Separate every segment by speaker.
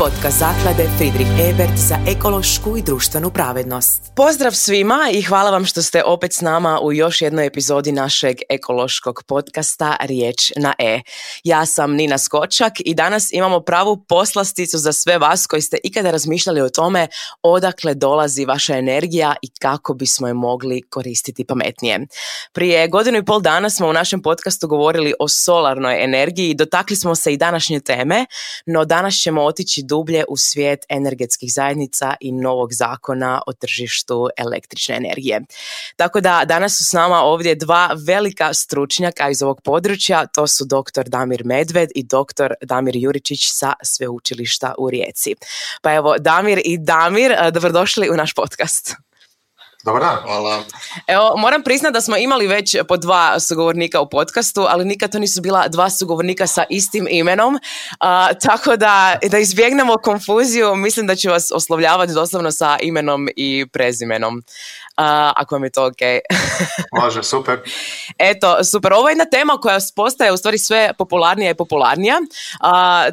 Speaker 1: Podcast zaklade Friedrich Ebert za ekološku i društvenu pravednost.
Speaker 2: Pozdrav svima i hvala vam što ste opet s nama u još jednoj epizodi našeg ekološkog podcasta Riječ na E. Ja sam Nina Skočak i danas imamo pravu poslasticu za sve vas koji ste ikada razmišljali o tome odakle dolazi vaša energija i kako bismo je mogli koristiti pametnije. Prije godinu i pol dana smo u našem podcastu govorili o solarnoj energiji i dotakli smo se i današnje teme, no danas ćemo otići dublje u svijet energetskih zajednica i novog zakona o tržištu električne energije. Tako da danas su s nama ovdje dva velika stručnjaka iz ovog područja, to su dr. Damir Medved i dr. Damir Juričić sa Sveučilišta u Rijeci. Pa evo, Damir i Damir, e, dobrodošli u naš podcast.
Speaker 3: Dobar
Speaker 2: Evo, moram priznati da smo imali već po dva sugovornika u podcastu, ali nikad to nisu bila dva sugovornika sa istim imenom. tako da, da izbjegnemo konfuziju, mislim da ću vas oslovljavati doslovno sa imenom i prezimenom ako vam je to ok.
Speaker 3: Može, super.
Speaker 2: Eto, super. Ovo je jedna tema koja postaje u stvari sve popularnija i popularnija,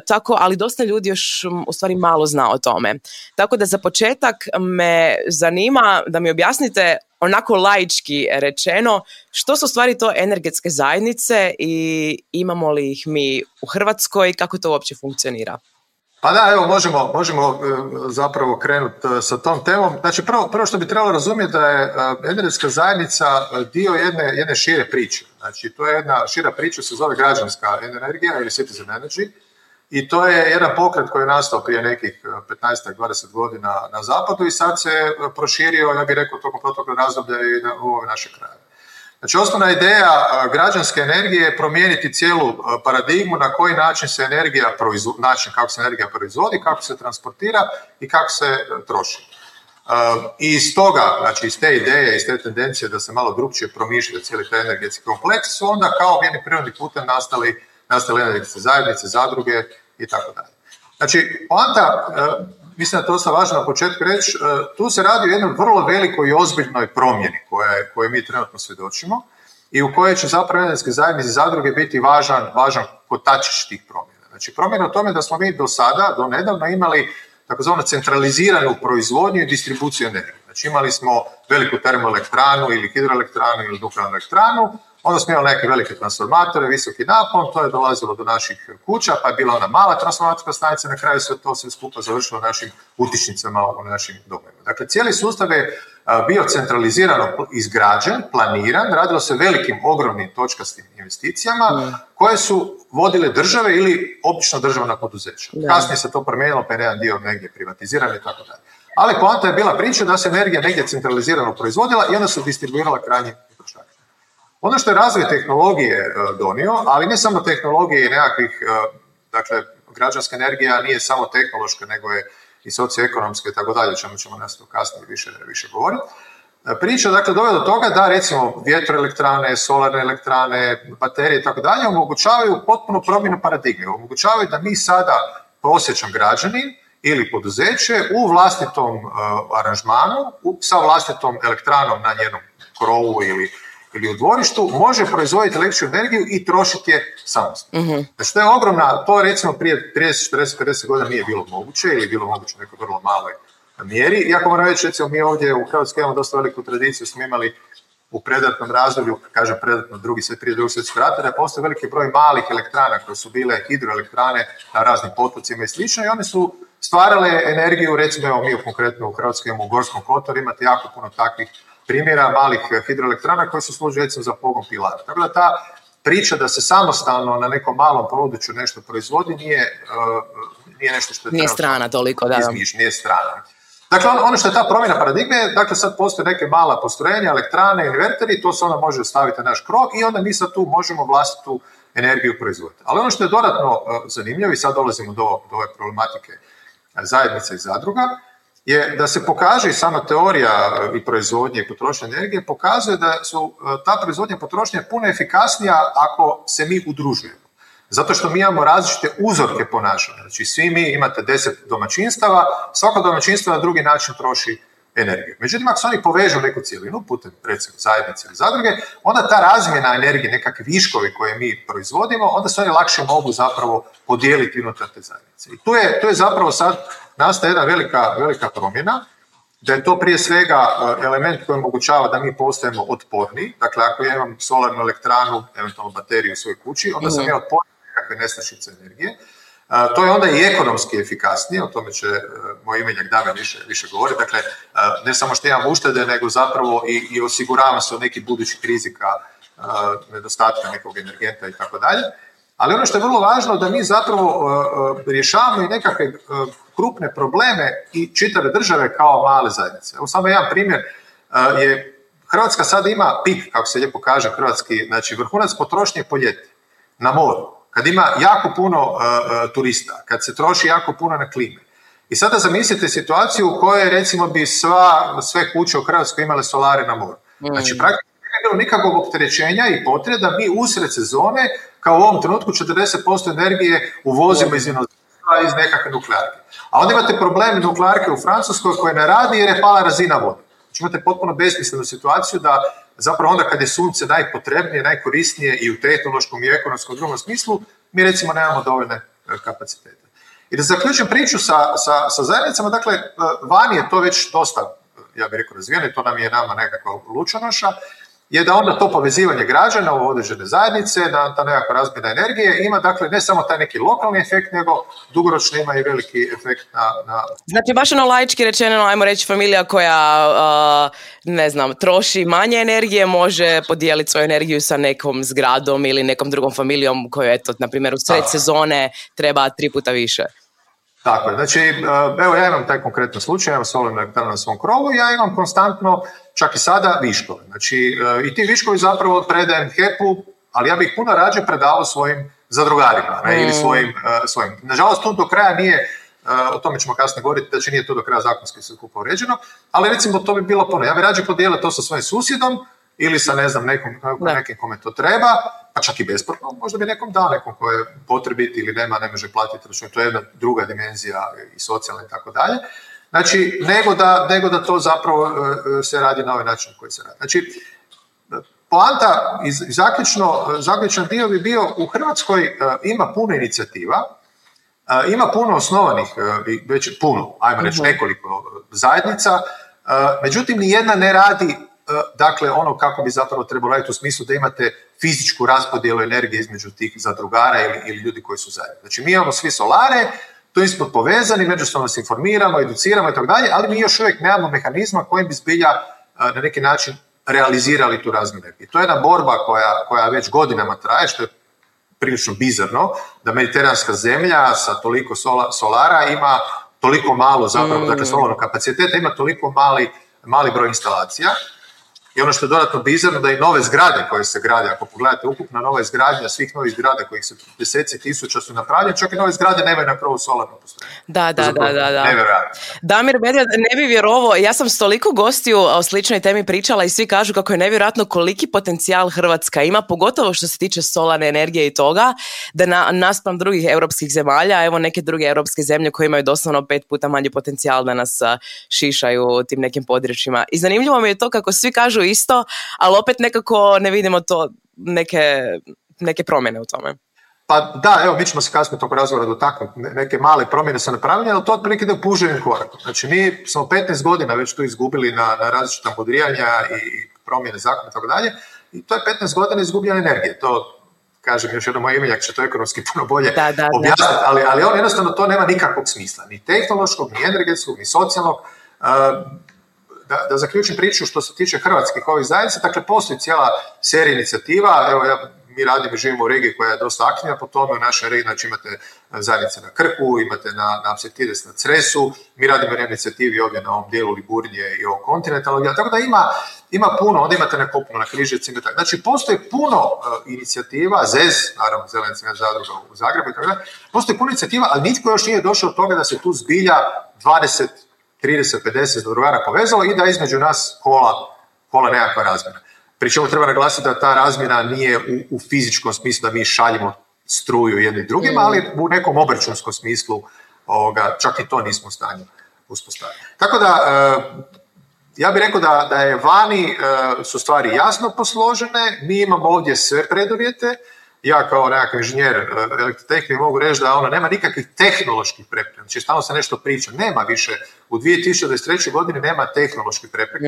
Speaker 2: tako, ali dosta ljudi još mm, u stvari malo zna o tome. Tako da za početak me zanima da mi objasnite onako laički rečeno, što su stvari to energetske zajednice i imamo li ih mi u Hrvatskoj, kako to uopće funkcionira?
Speaker 3: Pa da, evo, možemo, možemo e, zapravo krenuti e, sa tom temom. Znači, prvo, prvo što bi trebalo razumjeti da je e, energetska zajednica dio jedne, jedne šire priče. Znači, to je jedna šira priča, se zove građanska energija ili citizen energy. I to je jedan pokret koji je nastao prije nekih 15-20 godina na zapadu i sad se proširio, ja bih rekao, tokom protokola razdoblja i na, u ove naše krajeve. Znači, osnovna ideja građanske energije je promijeniti cijelu paradigmu na koji način se energija proizvodi, način kako se energija proizvodi, kako se transportira i kako se e, troši. E, I iz toga, znači iz te ideje, iz te tendencije da se malo drugčije promišlja cijeli taj energetski kompleks, su onda kao jedni prirodni putem nastali, nastale energetske zajednice, zadruge i tako dalje. Znači, onda mislim da to sam važno na početku reći, e, tu se radi o jednoj vrlo velikoj i ozbiljnoj promjeni koje, mi trenutno svjedočimo i u kojoj će zapravo energetske zajednice zadruge biti važan, važan kotačić tih promjena. Znači promjena u tome da smo mi do sada, do nedavno imali takozvano centraliziranu proizvodnju i distribuciju energije. Znači imali smo veliku termoelektranu ili hidroelektranu ili nuklearnu elektranu Onda smo imali neke velike transformatore, visoki napon, to je dolazilo do naših kuća, pa je bila ona mala transformatorska stanica, na kraju se to sve skupa završilo našim utičnicama u našim domovima. Dakle, cijeli sustav je bio centralizirano izgrađen, planiran, radilo se velikim, ogromnim točkastim investicijama koje su vodile države ili obično državna poduzeća. Kasnije se to promijenilo, pa je jedan dio negdje privatiziran i tako dalje. Ali poanta je bila priča da se energija negdje centralizirano proizvodila i onda se distribuirala krajnjim ono što je razvoj tehnologije e, donio, ali ne samo tehnologije i nekakvih, e, dakle, građanska energija nije samo tehnološka, nego je i socioekonomska i tako dalje, čemu ćemo nas kasnije više, više govoriti. E, priča, dakle, dovela do toga da, recimo, vjetroelektrane, solarne elektrane, baterije i tako dalje omogućavaju potpuno promjenu paradigme. Omogućavaju da mi sada prosječan građanin ili poduzeće u vlastitom aranžmanu, sa vlastitom elektranom na njenom krovu ili ili u dvorištu može proizvoditi električnu energiju i trošiti je samostalno. mm to je ogromna, to recimo prije 30, 40, 50 godina nije bilo moguće ili je bilo moguće u nekoj vrlo maloj mjeri. Iako moram reći, recimo mi ovdje u Hrvatskoj imamo dosta veliku tradiciju, smo imali u predatnom razdoblju, kažem predatno drugi sve prije drugog svjetskog rata, da postoji veliki broj malih elektrana koje su bile hidroelektrane na raznim potocima i slično i one su stvarale energiju, recimo evo mi konkretno u Hrvatskoj imamo u Gorskom kotoru, imate jako puno takvih primjera malih hidroelektrana koje se služe recimo za pogon pilara. Tako da ta priča da se samostalno na nekom malom području nešto proizvodi nije,
Speaker 2: e,
Speaker 3: nešto što
Speaker 2: je nije strana toliko, da.
Speaker 3: Izmiš, nije strana. Dakle, ono, ono što je ta promjena paradigme, dakle sad postoje neke mala postrojenja, elektrane, inverteri, to se onda može staviti na naš krok i onda mi sad tu možemo vlastitu energiju proizvoditi. Ali ono što je dodatno e, zanimljivo i sad dolazimo do, do ove problematike zajednica i zadruga, je da se pokaže sama teorija e, i proizvodnje i potrošnje energije pokazuje da su e, ta proizvodnja potrošnje potrošnja puno efikasnija ako se mi udružujemo. Zato što mi imamo različite uzorke ponašanja. Znači svi mi imate deset domaćinstava, svako domaćinstvo na drugi način troši energije. Međutim, ako se oni povežu neku cjelinu, putem recimo zajednice ili zadruge, onda ta razmjena energije, nekakvi viškovi koje mi proizvodimo, onda se oni lakše mogu zapravo podijeliti unutar te zajednice. I tu je, tu je zapravo sad nastaje jedna velika, velika promjena, da je to prije svega e, element koji omogućava da mi postajemo otporni. Dakle, ako ja imam solarnu elektranu, eventualno bateriju u svojoj kući, onda sam mhm. ja otporni nekakve nestašice energije. To je onda i ekonomski efikasnije, o tome će e, moj imenjak Damjan više, više govoriti. Dakle, e, ne samo što imam uštede, nego zapravo i, i se od nekih budućih rizika, e, nedostatka nekog energenta i tako dalje. Ali ono što je vrlo važno da mi zapravo rješavamo i nekakve krupne probleme i čitave države kao male zajednice. Evo samo jedan primjer je Hrvatska sada ima pik, kako se lijepo kaže hrvatski, znači vrhunac potrošnje po ljeti na moru kad ima jako puno e, e, turista, kad se troši jako puno na klime. I sada zamislite situaciju u kojoj recimo bi sva, sve kuće u Hrvatskoj imale solare na moru. Znači mm. praktično nema nikakvog opterećenja i potreba da mi usred sezone, kao u ovom trenutku 40% energije uvozimo iz inozemstva iz nekakve nuklearke. A onda imate problem nuklearke u Francuskoj koja ne radi jer je pala razina vode. Znači imate potpuno besmislenu situaciju da zapravo onda kad je sunce najpotrebnije, najkorisnije i u tehnološkom i ekonomskom drugom smislu, mi recimo nemamo dovoljne e, kapacitete. I da zaključim priču sa, sa, sa zajednicama, dakle, e, vani je to već dosta, e, ja bih rekao, razvijeno i to nam je nama nekakva lučanoša, je da onda to povezivanje građana u određene zajednice, da ta nekakva razmjena energije ima dakle ne samo taj neki lokalni efekt, nego dugoročno ima i veliki efekt na... na...
Speaker 2: Znači baš ono laički rečeno, ajmo reći familija koja, ne znam, troši manje energije, može podijeliti svoju energiju sa nekom zgradom ili nekom drugom familijom koja, eto, na primjer, u sred sezone treba tri puta više.
Speaker 3: Tako je, znači, evo ja imam taj konkretan slučaj, ja solim na svom krovu, ja imam konstantno čak i sada viškove. Znači, e, i ti viškovi zapravo predajem HEP-u, ali ja bih puno rađe predao svojim zadrugarima ne, ili mm. svojim, e, svojim. Nažalost, to do kraja nije e, o tome ćemo kasnije govoriti, da znači nije to do kraja zakonski sve uređeno, ali recimo to bi bilo puno. Ja bih rađe podijelio to sa svojim susjedom ili sa ne znam nekom, nekim kome to treba, pa čak i besplatno, možda bi nekom dao nekom koje je ili nema, ne može platiti to je jedna druga dimenzija i socijalna i tako dalje. Znači, nego da, nego da to zapravo e, e, se radi na ovaj način koji se radi. Znači, poanta i zaključno, zaključan dio bi bio u Hrvatskoj e, ima puno inicijativa, ima puno osnovanih, već puno, ajmo reći mhm. nekoliko zajednica, međutim ni jedna ne radi dakle ono kako bi zapravo trebalo raditi u smislu da imate fizičku raspodjelu energije između tih zadrugara ili, ili ljudi koji su zajedni Znači mi imamo svi solare, tu smo povezani, međusobno se informiramo, educiramo i tako dalje, ali mi još uvijek nemamo mehanizma kojim bi zbilja na neki način realizirali tu razmjenu I To je jedna borba koja, koja već godinama traje, što je prilično bizarno, da mediteranska zemlja sa toliko solara ima toliko malo zapravo, dakle, mm. dakle kapaciteta, ima toliko mali, mali broj instalacija, i ono što je dodatno bizarno da i nove zgrade koje se grade, ako pogledate ukupna nova zgradnja, svih novih zgrada kojih se deseci tisuća su napravljene, čak i nove zgrade nemaju na krovu solarno postrojenje.
Speaker 2: Da, da, da, da,
Speaker 3: da.
Speaker 2: Damir ne bi vjerovao, ja sam stoliko gostiju o sličnoj temi pričala i svi kažu kako je nevjerojatno koliki potencijal Hrvatska ima, pogotovo što se tiče solarne energije i toga, da na, naspram drugih europskih zemalja, evo neke druge europske zemlje koje imaju doslovno pet puta manji potencijal da nas šišaju tim nekim područjima. I zanimljivo mi je to kako svi kažu isto, ali opet nekako ne vidimo to neke, neke promjene u tome.
Speaker 3: Pa da, evo, mi ćemo se kasnije tokom razgovora dotaknuti. Neke male promjene su napravljene, ali to otprilike da u korak. Znači, mi smo 15 godina već tu izgubili na, na različita podrijanja i promjene zakona i tako dalje. I to je 15 godina izgubljene energije. To kažem još jedno moj imeljak će to ekonomski puno bolje da, da, objasniti, ali, ali on jednostavno to nema nikakvog smisla, ni tehnološkog, ni energetskog, ni socijalnog. E, da, da zaključim priču što se tiče hrvatskih ovih zajednica, dakle postoji cijela serija inicijativa, evo ja mi radimo i živimo u regiji koja je dosta aktivna po tome, u našoj regiji, znači imate e, zajednice na Krku, imate na, na Apsetides, na Cresu, mi radimo na inicijativi ovdje na ovom dijelu Liburnije i ovog kontinentalnog tako da ima, ima puno, onda imate na Kopnu, na Križevcima, tako. znači postoji puno e, inicijativa, ZEZ, naravno Zelenci zadruga u Zagrebu i tako da, postoji puno inicijativa, ali nitko još nije došao do toga da se tu zbilja 20 30-50 zadrugara povezalo i da između nas kola, kola nekakva razmjena. Pri čemu treba naglasiti da ta razmjena nije u, u fizičkom smislu da mi šaljemo struju jednim drugima, ali u nekom obračunskom smislu ovoga, čak i to nismo u stanju uspostaviti. Tako da, e, ja bih rekao da, da je vani e, su stvari jasno posložene, mi imamo ovdje sve preduvjete, ja kao nekakav inženjer e, elektrotehnike mogu reći da ona nema nikakvih tehnoloških prepreka. Znači, stalno se nešto priča. Nema više. U 2023. godini nema tehnoloških prepreka.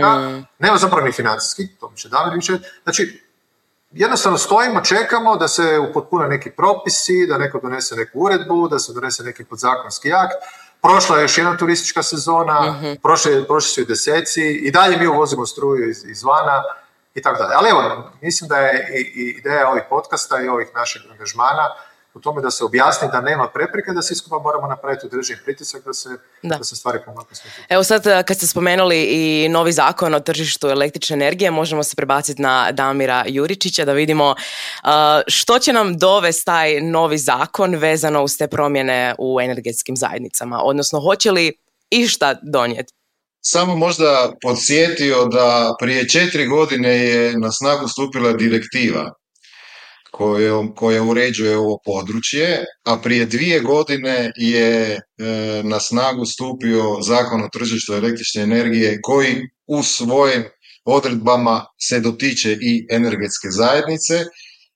Speaker 3: Nema zapravo ni financijskih, to mi će više. Znači, jednostavno stojimo, čekamo da se upotpune neki propisi, da neko donese neku uredbu, da se donese neki podzakonski akt. Prošla je još jedna turistička sezona, mhm. prošli, su i deseci i dalje mi uvozimo struju iz, izvana i tako dalje. Ali evo, mislim da je i, ideja ovih podcasta i ovih našeg angažmana u tome da se objasni da nema prepreke, da se iskupa moramo napraviti određeni pritisak da se, da. se stvari pomaknu.
Speaker 2: Evo sad kad ste spomenuli i novi zakon o tržištu električne energije, možemo se prebaciti na Damira Juričića da vidimo što će nam dovesti taj novi zakon vezano uz te promjene u energetskim zajednicama, odnosno hoće li išta donijeti?
Speaker 4: samo možda podsjetio da prije četiri godine je na snagu stupila direktiva koja uređuje ovo područje, a prije dvije godine je e, na snagu stupio zakon o tržištu električne energije koji u svojim odredbama se dotiče i energetske zajednice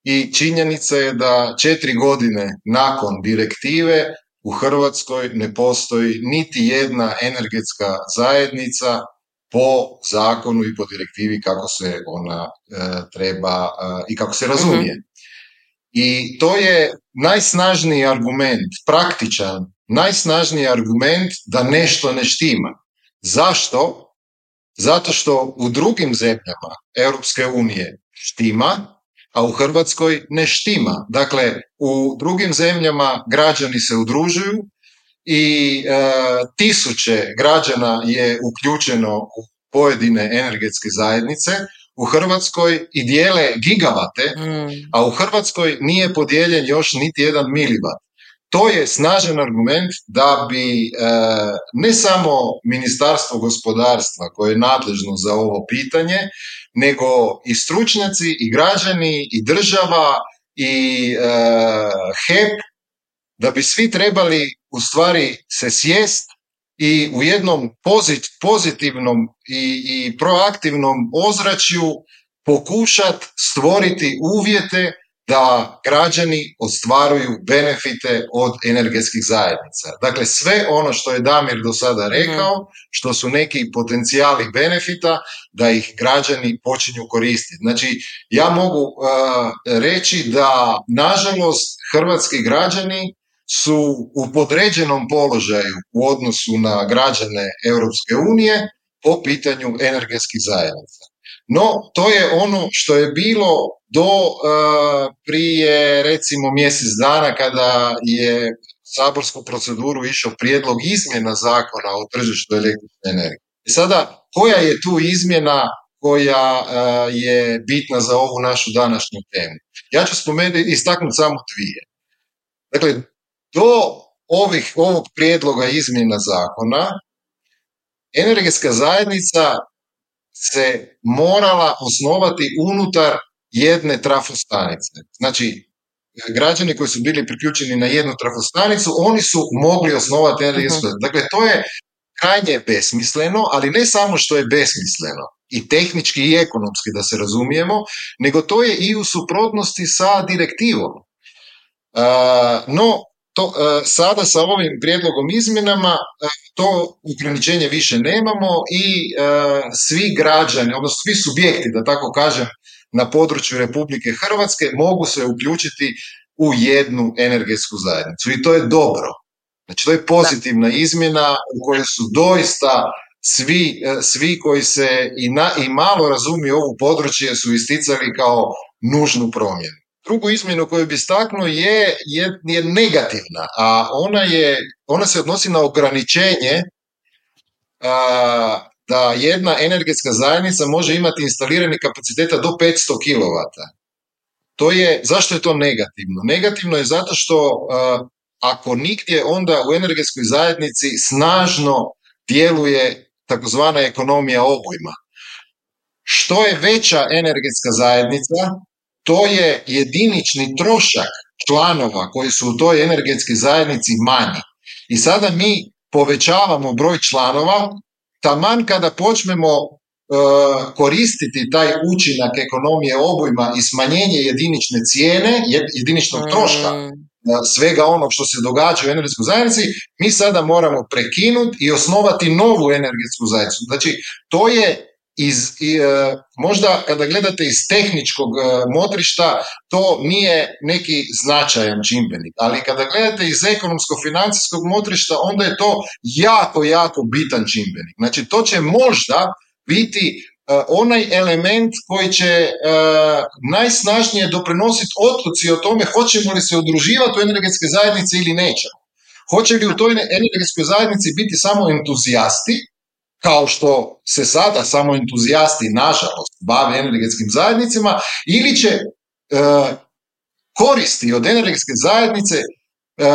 Speaker 4: i činjenica je da četiri godine nakon direktive u Hrvatskoj ne postoji niti jedna energetska zajednica po zakonu i po direktivi kako se ona e, treba e, i kako se razumije. Mhm. I to je najsnažniji argument, praktičan, najsnažniji argument da nešto ne štima. Zašto? Zato što u drugim zemljama Europske unije štima, a u Hrvatskoj ne štima. Dakle, u drugim zemljama građani se udružuju i e, tisuće građana je uključeno u pojedine energetske zajednice u Hrvatskoj i dijele gigavate, mm. a u Hrvatskoj nije podijeljen još niti jedan milivat. To je snažan argument da bi e, ne samo Ministarstvo gospodarstva koje je nadležno za ovo pitanje, nego i stručnjaci, i građani, i država, i e, HEP, da bi svi trebali u stvari se sjest i u jednom pozitivnom i, i proaktivnom ozračju pokušat stvoriti uvjete da građani ostvaruju benefite od energetskih zajednica. Dakle, sve ono što je Damir do sada mhm. rekao, što su neki potencijali benefita, da ih građani počinju koristiti. Znači, ja mogu uh, reći da, nažalost, hrvatski građani su u podređenom položaju u odnosu na građane Europske unije po pitanju energetskih zajednica. No, to je ono što je bilo do e, prije recimo mjesec dana kada je saborsku proceduru išao prijedlog izmjena zakona o tržištu električne energije. I e sada, koja je tu izmjena koja e, je bitna za ovu našu današnju temu? Ja ću spomenuti, istaknuti samo dvije. Dakle, do ovih, ovog prijedloga izmjena zakona, energetska zajednica se morala osnovati unutar jedne trafostanice. Znači, građani koji su bili priključeni na jednu trafostanicu, oni su mogli osnovati energetski uh mhm. Dakle, to je krajnje besmisleno, ali ne samo što je besmisleno, i tehnički i ekonomski da se razumijemo, nego to je i u suprotnosti sa direktivom. Uh, no, to, e, sada sa ovim prijedlogom izmjenama e, to ograničenje više nemamo i e, svi građani, odnosno svi subjekti, da tako kažem, na području Republike Hrvatske mogu se uključiti u jednu energetsku zajednicu i to je dobro. Znači to je pozitivna izmjena u kojoj su doista svi, svi koji se i, na, i malo razumiju ovu područje su isticali kao nužnu promjenu. Drugu izmjenu koju bi istaknuo je, je, je negativna, a ona, je, ona se odnosi na ograničenje da jedna energetska zajednica može imati instalirani kapaciteta do 500 kW. To je, zašto je to negativno? Negativno je zato što ako nigdje onda u energetskoj zajednici snažno djeluje takozvana ekonomija obojma. Što je veća energetska zajednica, to je jedinični trošak članova koji su u toj energetski zajednici manji. I sada mi povećavamo broj članova, taman kada počnemo e, koristiti taj učinak ekonomije obojma i smanjenje jedinične cijene, jediničnog mm. troška, e, svega onog što se događa u energetskoj zajednici, mi sada moramo prekinuti i osnovati novu energetsku zajednicu. Znači, to je iz, e, možda kada gledate iz tehničkog e, motrišta to nije neki značajan čimbenik, ali kada gledate iz ekonomsko-financijskog motrišta onda je to jako, jako bitan čimbenik. Znači to će možda biti e, onaj element koji će najsnažnije doprinositi odluci o tome hoćemo li se udruživati u energetske zajednice ili nećemo. Hoće li u toj energetskoj zajednici biti samo entuzijasti kao što se sada samo entuzijasti, nažalost, bave energetskim zajednicama, ili će e, koristi od energetske zajednice e,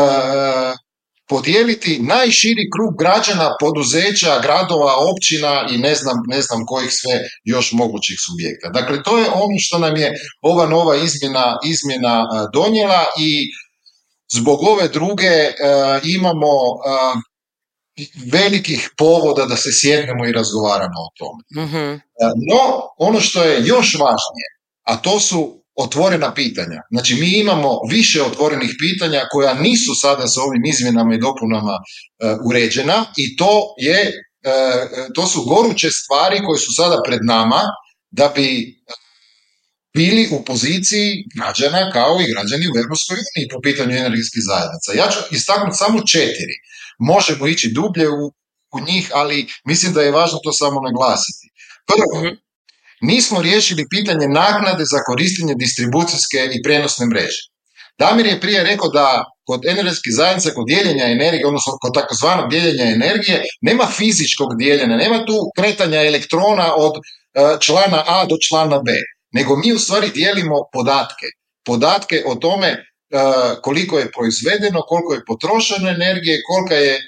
Speaker 4: podijeliti najširi krug građana, poduzeća, gradova, općina i ne znam, ne znam kojih sve još mogućih subjekta. Dakle, to je ono što nam je ova nova izmjena, izmjena e, donijela i zbog ove druge imamo velikih povoda da se sjednemo i razgovaramo o tome. Mhm. E, no, ono što je još važnije, a to su otvorena pitanja. Znači, mi imamo više otvorenih pitanja koja nisu sada sa ovim izmjenama i dopunama e, uređena i to je e, to su goruće stvari koje su sada pred nama da bi bili u poziciji građana kao i građani u Europskoj uniji po pitanju energetskih zajednica. Ja ću istaknuti samo četiri možemo ići dublje u, u njih, ali mislim da je važno to samo naglasiti. Prvo, mhm. nismo riješili pitanje naknade za korištenje distribucijske i prenosne mreže. Damir je prije rekao da kod energetskih zajednica, kod dijeljenja energije, odnosno kod takozvanog dijeljenja energije, nema fizičkog dijeljenja, nema tu kretanja elektrona od e, člana A do člana B, nego mi u stvari dijelimo podatke. Podatke o tome koliko je proizvedeno, koliko je potrošeno energije, kolika je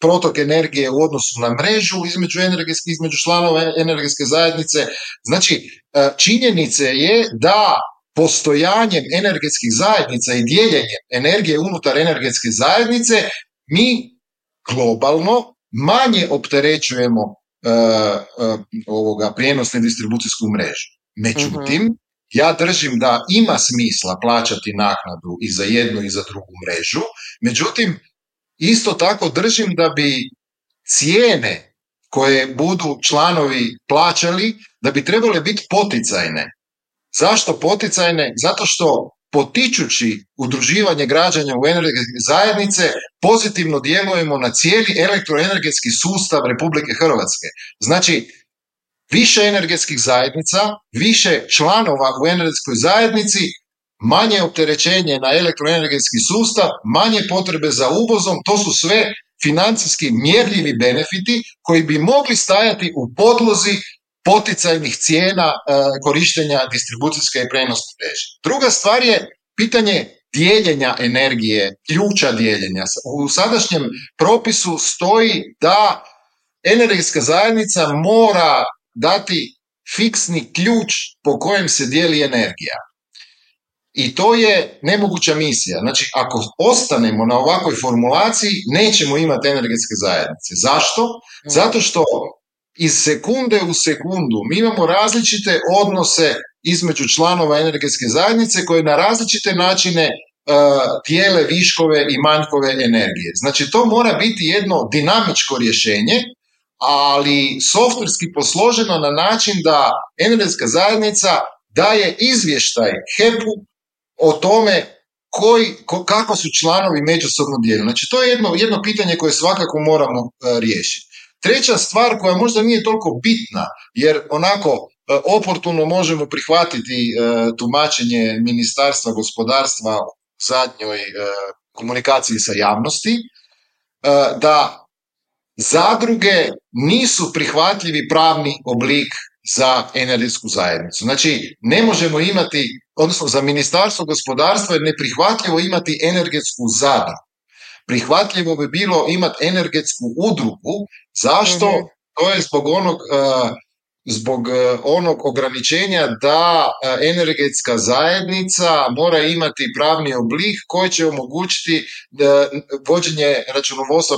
Speaker 4: protok energije u odnosu na mrežu između energetske, između članova energetske zajednice. Znači, činjenice je da postojanjem energetskih zajednica i dijeljenjem energije unutar energetske zajednice mi globalno manje opterećujemo uh, ovoga prijenosne distribucijsku mrežu. Mhm. Međutim, ja držim da ima smisla plaćati naknadu i za jednu i za drugu mrežu, međutim, isto tako držim da bi cijene koje budu članovi plaćali, da bi trebale biti poticajne. Zašto poticajne? Zato što potičući udruživanje građanja u energetske zajednice, pozitivno djelujemo na cijeli elektroenergetski sustav Republike Hrvatske. Znači, više energetskih zajednica, više članova u energetskoj zajednici, manje opterećenje na elektroenergetski sustav, manje potrebe za uvozom, to su sve financijski mjerljivi benefiti koji bi mogli stajati u podlozi poticajnih cijena e, korištenja distribucijske i prenosne mreže. Druga stvar je pitanje dijeljenja energije, ključa dijeljenja. U sadašnjem propisu stoji da energetska zajednica mora dati fiksni ključ po kojem se dijeli energija. I to je nemoguća misija. Znači, ako ostanemo na ovakvoj formulaciji, nećemo imati energetske zajednice. Zašto? Mm. Zato što iz sekunde u sekundu mi imamo različite odnose između članova energetske zajednice koje na različite načine tijele e, viškove i manjkove energije. Znači to mora biti jedno dinamičko rješenje ali softverski posloženo na način da energetska zajednica daje izvještaj HEP-u o tome koji, ko, kako su članovi međusobno dijeli. Znači to je jedno, jedno pitanje koje svakako moramo e, riješiti. Treća stvar koja možda nije toliko bitna, jer onako e, oportuno možemo prihvatiti e, tumačenje Ministarstva gospodarstva u zadnjoj komunikaciji sa javnosti, da zadruge nisu prihvatljivi pravni oblik za energetsku zajednicu. Znači, ne možemo imati, odnosno za ministarstvo gospodarstva je neprihvatljivo imati energetsku zadru. Prihvatljivo bi bilo imati energetsku udrugu. Zašto? Mhm. To je zbog onog eh, zbog e, onog ograničenja da e, energetska zajednica mora imati pravni oblik koji će omogućiti e, vođenje računovodstva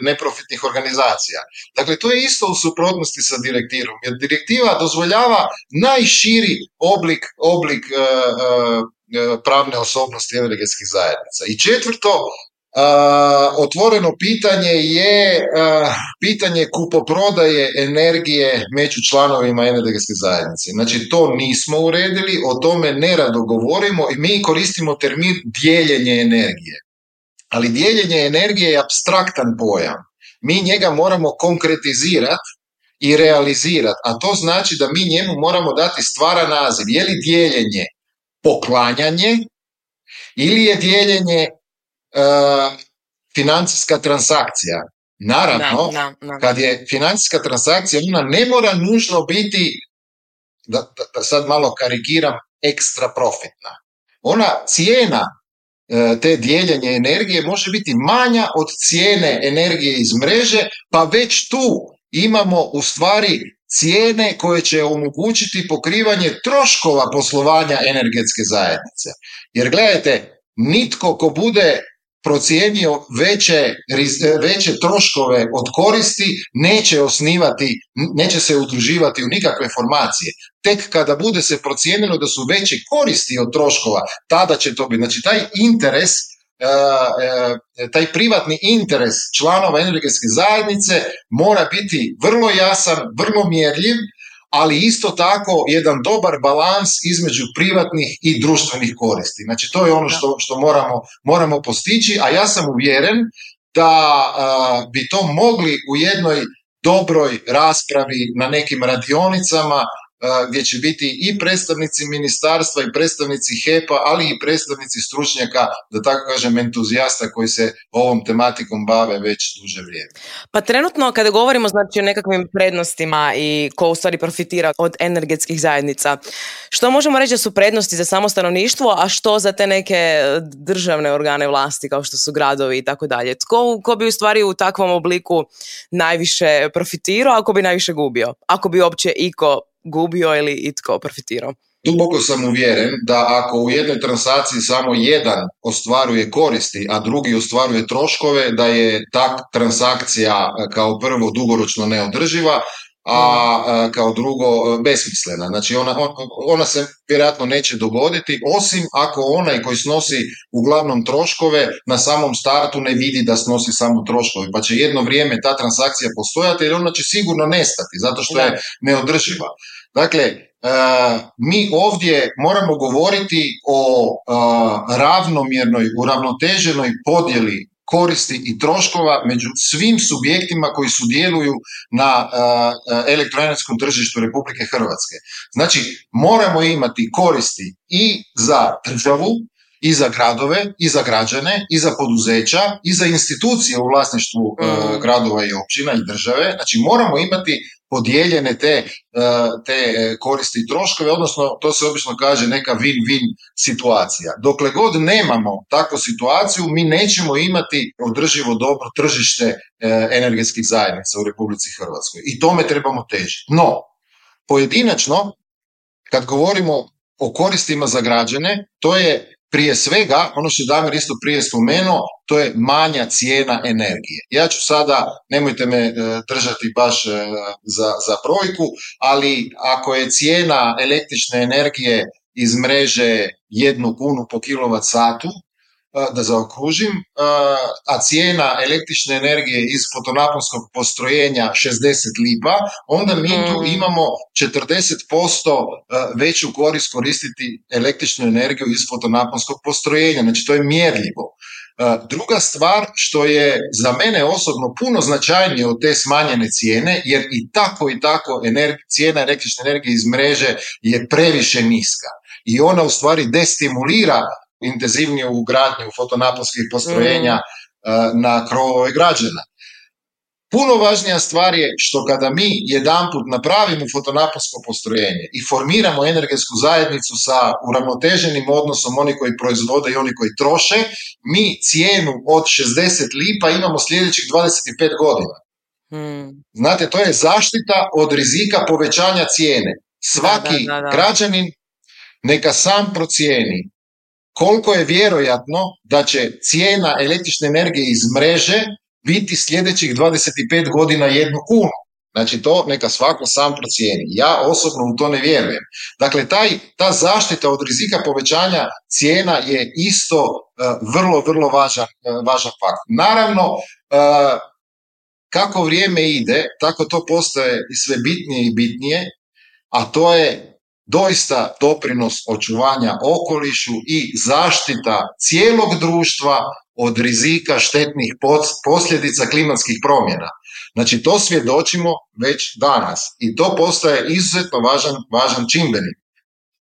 Speaker 4: neprofitnih organizacija. Dakle, to je isto u suprotnosti sa direktivom, jer direktiva dozvoljava najširi oblik, oblik pravne osobnosti energetskih zajednica. I četvrto, otvoreno pitanje je pitanje kupoprodaje energije među članovima energetske zajednice. Znači to nismo uredili, o tome nerado govorimo i mi koristimo termin dijeljenje energije. Ali dijeljenje energije je abstraktan pojam. Mi njega moramo konkretizirati i realizirati, a to znači da mi njemu moramo dati stvara naziv. Je li dijeljenje poklanjanje ili je dijeljenje E, financijska transakcija. Naravno, kad je financijska transakcija, ona ne mora nužno biti, da, sad malo karigiram, ekstra profitna. Ona cijena e, te dijeljenje energije može biti manja od cijene energije iz mreže, pa već tu imamo u stvari cijene koje će omogućiti pokrivanje troškova poslovanja energetske zajednice. Jer gledajte, nitko ko bude procijenio veće, e, veće troškove od koristi, neće osnivati, neće se udruživati u nikakve formacije. Tek kada bude se procijenilo da su veće koristi od troškova, tada će to biti. Znači taj interes e, e, taj privatni interes članova energetske zajednice mora biti vrlo jasan, vrlo mjerljiv ali isto tako jedan dobar balans između privatnih i društvenih koristi. Znači to je ono što, što moramo, moramo postići, a ja sam uvjeren da bi to mogli u jednoj dobroj raspravi na nekim radionicama gdje će biti i predstavnici ministarstva i predstavnici HEPA, ali i predstavnici stručnjaka, da tako kažem, entuzijasta koji se ovom tematikom bave već duže vrijeme.
Speaker 2: Pa trenutno kada govorimo znači o nekakvim prednostima i ko u stvari profitira od energetskih zajednica, što možemo reći da su prednosti za samo stanovništvo, a što za te neke državne organe vlasti kao što su gradovi i tako dalje? Tko ko bi u stvari u takvom obliku najviše profitirao, ako bi najviše gubio? Ako bi uopće iko gubio ili itko profitirao?
Speaker 4: Duboko sam uvjeren da ako u jednoj transakciji samo jedan ostvaruje koristi, a drugi ostvaruje troškove, da je ta transakcija e, kao prvo dugoročno neodrživa, a kao drugo e, besmislena. Znači ona, ona se vjerojatno neće dogoditi osim ako onaj koji snosi uglavnom troškove na samom startu ne vidi da snosi samo troškove. Pa će jedno vrijeme ta transakcija postojati jer ona će sigurno nestati zato što je neodrživa. Dakle, e, mi ovdje moramo govoriti o e, ravnomjernoj, uravnoteženoj podjeli koristi i troškova među svim subjektima koji sudjeluju na e, e, elektroenergetskom tržištu Republike Hrvatske. Znači, moramo imati koristi i za državu, i za gradove, i za građane, i za poduzeća, i za institucije u vlasništvu e, mm. gradova i općina i države. Znači moramo imati podijeljene te, e, te koristi i troškove, odnosno to se obično kaže neka win-win situacija. Dokle god nemamo takvu situaciju, mi nećemo imati održivo dobro tržište e, energetskih zajednica u Republici Hrvatskoj i tome trebamo težiti. No, pojedinačno, kad govorimo o koristima za građane, to je prije svega, ono što je Damir isto prije spomenuo, to je manja cijena energije. Ja ću sada, nemojte me e, držati baš e, za, za brojku, ali ako je cijena električne energije iz mreže jednu kunu po kilovat satu, da zaokružim, a cijena električne energije iz fotonaponskog postrojenja 60 lipa, onda mi tu mm. imamo 40% veću korist koristiti električnu energiju iz fotonaponskog postrojenja, znači to je mjerljivo. Druga stvar što je za mene osobno puno značajnije od te smanjene cijene, jer i tako i tako cijena električne energije iz mreže je previše niska i ona u stvari destimulira intenzivnije u fotonaponskih postrojenja mm. eh, na krovove građana. Puno važnija stvar je što kada mi jedanput napravimo fotonaponsko postrojenje i formiramo energetsku zajednicu sa uravnoteženim odnosom oni koji proizvode i oni koji troše, mi cijenu od 60 lipa imamo sljedećih 25 godina. Hmm. Znate, to je zaštita od rizika povećanja cijene. Svaki građanin neka sam procijeni koliko je vjerojatno da će cijena električne energije iz mreže biti sljedećih 25 godina jednu kunu. Znači to neka svako sam procijeni. Ja osobno u to ne vjerujem. Dakle, taj, ta zaštita od rizika povećanja cijena je isto e, vrlo, vrlo važan, uh, važan fakt. Naravno, e, kako vrijeme ide, tako to postaje sve bitnije i bitnije, a to je doista doprinos očuvanja okolišu i zaštita cijelog društva od rizika štetnih posljedica klimatskih promjena. Znači to svjedočimo već danas i to postaje izuzetno važan, važan čimbenik.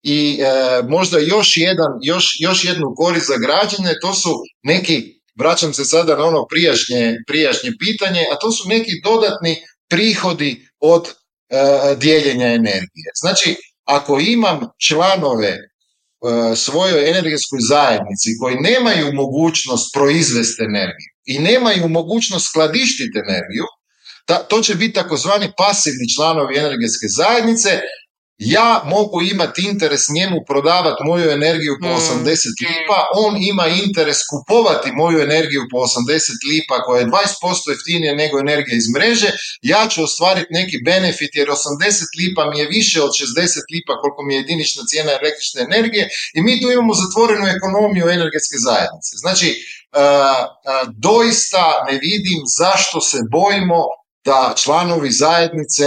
Speaker 4: I e, možda još, jedan, još, još jednu korist za građane, to su neki, vraćam se sada na ono prijašnje, prijašnje pitanje, a to su neki dodatni prihodi od e, dijeljenja energije. Znači, ako imam članove e, svojoj energetskoj zajednici koji nemaju mogućnost proizvesti energiju i nemaju mogućnost skladištiti energiju, to će biti takozvani pasivni članovi energetske zajednice ja mogu imati interes njemu prodavati moju energiju po 80 mm. lipa, on ima interes kupovati moju energiju po 80 lipa koja je 20% jeftinija nego energija iz mreže, ja ću ostvariti neki benefit jer 80 lipa mi je više od 60 lipa koliko mi je jedinična cijena električne energije i mi tu imamo zatvorenu ekonomiju energetske zajednice. Znači, e, e, doista ne vidim zašto se bojimo da članovi zajednice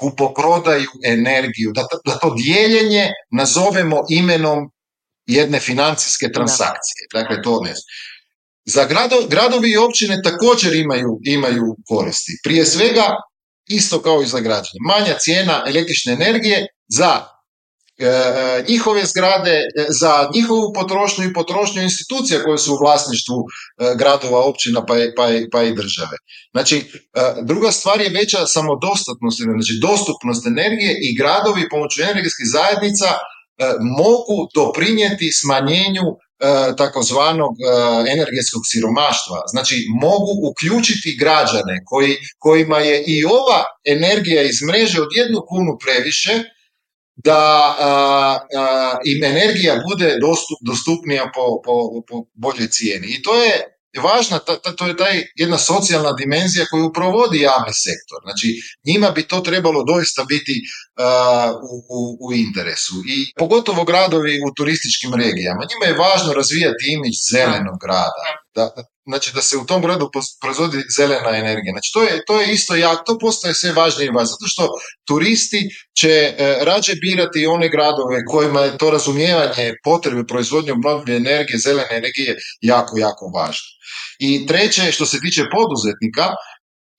Speaker 4: kupoprodaju energiju, da, da to dijeljenje nazovemo imenom jedne financijske transakcije. Dakle, to ne Za gradovi i općine također imaju, imaju koristi. Prije svega, isto kao i za građane. Manja cijena električne energije za E, njihove zgrade e, za njihovu potrošnju i potrošnju institucija koje su u vlasništvu e, gradova, općina pa i, pa, pa i države. Znači, druga stvar je veća samodostatnost, znači dostupnost energije i gradovi pomoću energetskih zajednica mogu doprinijeti smanjenju takozvanog energetskog siromaštva. Znači mogu uključiti građane koji, kojima je i ova energija iz mreže od jednu kunu previše da im energija bude dostupnija po, po, po boljoj cijeni. I to je važna, ta, to je taj jedna socijalna dimenzija koju provodi javni sektor. Znači, njima bi to trebalo doista biti u, u, interesu. I pogotovo gradovi u turističkim regijama. Njima je važno razvijati imidž zelenog grada. Da, znači da se u tom brodu proizvodi zelena energija. Znači to je, to je isto ja, to postaje sve važnije i važnije, zato što turisti će e, rađe birati one gradove kojima je to razumijevanje potrebe proizvodnje obnovljive energije, zelene energije jako, jako važno. I treće, što se tiče poduzetnika,